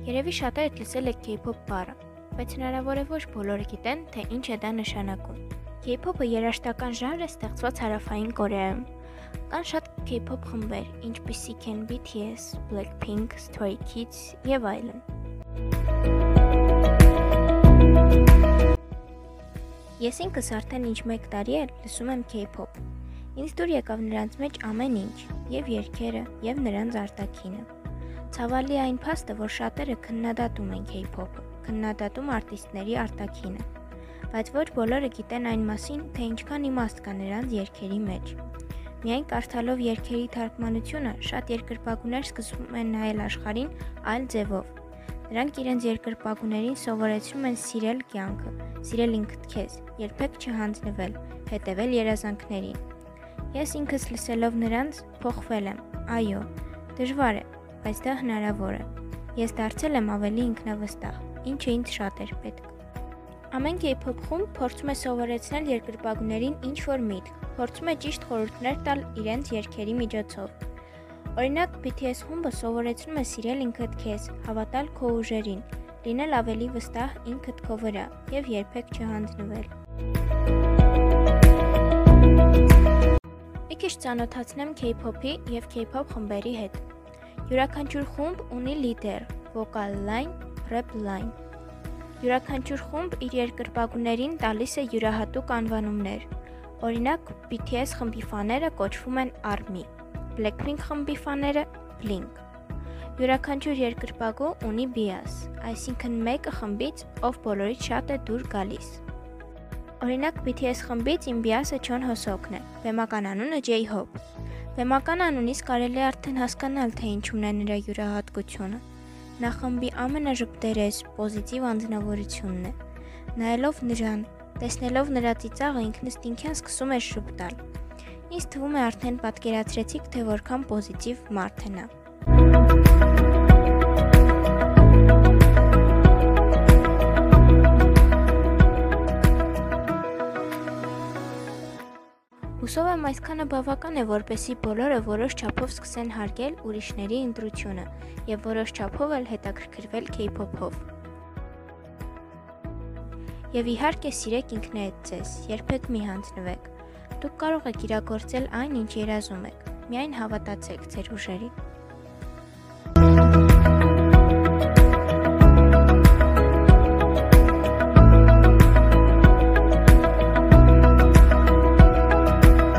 Երևի շատերդ լսել եք K-pop բառը, բայց հնարավոր է ոչ բոլորը գիտեն, թե ինչ է դա նշանակում։ K-pop-ը երաժշտական ժանր է ստեղծված Հարավային Կորեայում։ Կան շատ K-pop խմբեր, ինչպիսիք են BTS, Blackpink, Stray Kids եւ այլն։ Ես ինքս արդեն ինչ 1 տարի է լսում եմ K-pop։ Ինձ դուր եկավ նրանց մեջ ամեն ինչ, եւ երգերը, եւ նրանց արտաքինը։ Ցավալի այն փաստը, որ շատերը քննադատում են K-pop-ը, քննադատում արտիստների արտաքինը, բայց ոչ բոլորը գիտեն այն մասին, թե ինչքան իմաստ կա նրանց երգերի մեջ։ Միայն կարդալով երգերի թարգմանությունը շատ երկրպագուներ սկսում են նայել աշխարհին այլ ձևով։ Նրանք իրենց երկրպագուներին սովորեցնում են սիրել կյանքը, սիրել ինքդ քեզ, երբեք չհանձնվել, հետևել երազանքներին։ Ես ինքս լսելով նրանց փոխվել եմ։ Այո, դժվար է, բայց դա հնարավոր է։ Ես դարձել եմ ավելի ինքնավստահ, ինչը ինձ շատ էր պետք։ Ամեն K-pop խումբ փորձում է սովորեցնել երկրպագուներին ինչ-որ միտք, փորձում է ճիշտ խորհուրդներ տալ իրենց երգերի միջոցով։ Օրինակ, BTS խումբը սովորեցնում է սիրել ինքդ քեզ, հավատալ քո ուժերին, լինել ավելի վստահ ինքդ քո վրա եւ երբեք չհանձնվել։ Մի քիչ ծանոթացնեմ K-pop-ի եւ K-pop խմբերի հետ։ Յուրաքանչյուր խումբ ունի լիդեր, վոկալ լայն, ռեփ լայն։ Յուրաքանչյուր խումբ իր երկրպագուներին տալիս է յուրահատուկ անվանումներ։ Օրինակ, BTS խմբի ֆաները կոչվում են ARMY, Blackpink խմբի ֆաները Blink։ Յուրաքանչյուր երկրպագու ունի bias, այսինքն մեկը խմբից, ով բոլորից շատ է դուր գալիս։ Օրինակ BTS խմբից իմ bias-ը Չոն Հոսոկն է, բեմական անունը J-Hope։ Բեմական անունից կարելի է արդեն հասկանալ, թե ինչումն է նրա յուրահատկությունը։ Նա խմբի ամենաժպտերես, պոզիտիվ անձնավորությունն է։ Նայելով նրան, տեսնելով նրա ծիծաղը ինքնըստինքյան սկսում է շփտալ։ Ինձ թվում է արդեն պատկերացրեցիք, թե որքան պոզիտիվ մարդ է նա։ Հուսով եմ այսքանը բավական է, որպեսի բոլորը որոշ չափով սկսեն հարգել ուրիշների ընտրությունը եւ որոշ չափով էլ հետաքրքրվել K-pop-ով։ Եվ իհարկե սիրեք ինքներդ ձեզ, երբեք մի հանձնվեք։ Դուք կարող եք իրագործել այն, ինչ երազում եք։ Միայն հավատացեք ձեր ուժերին։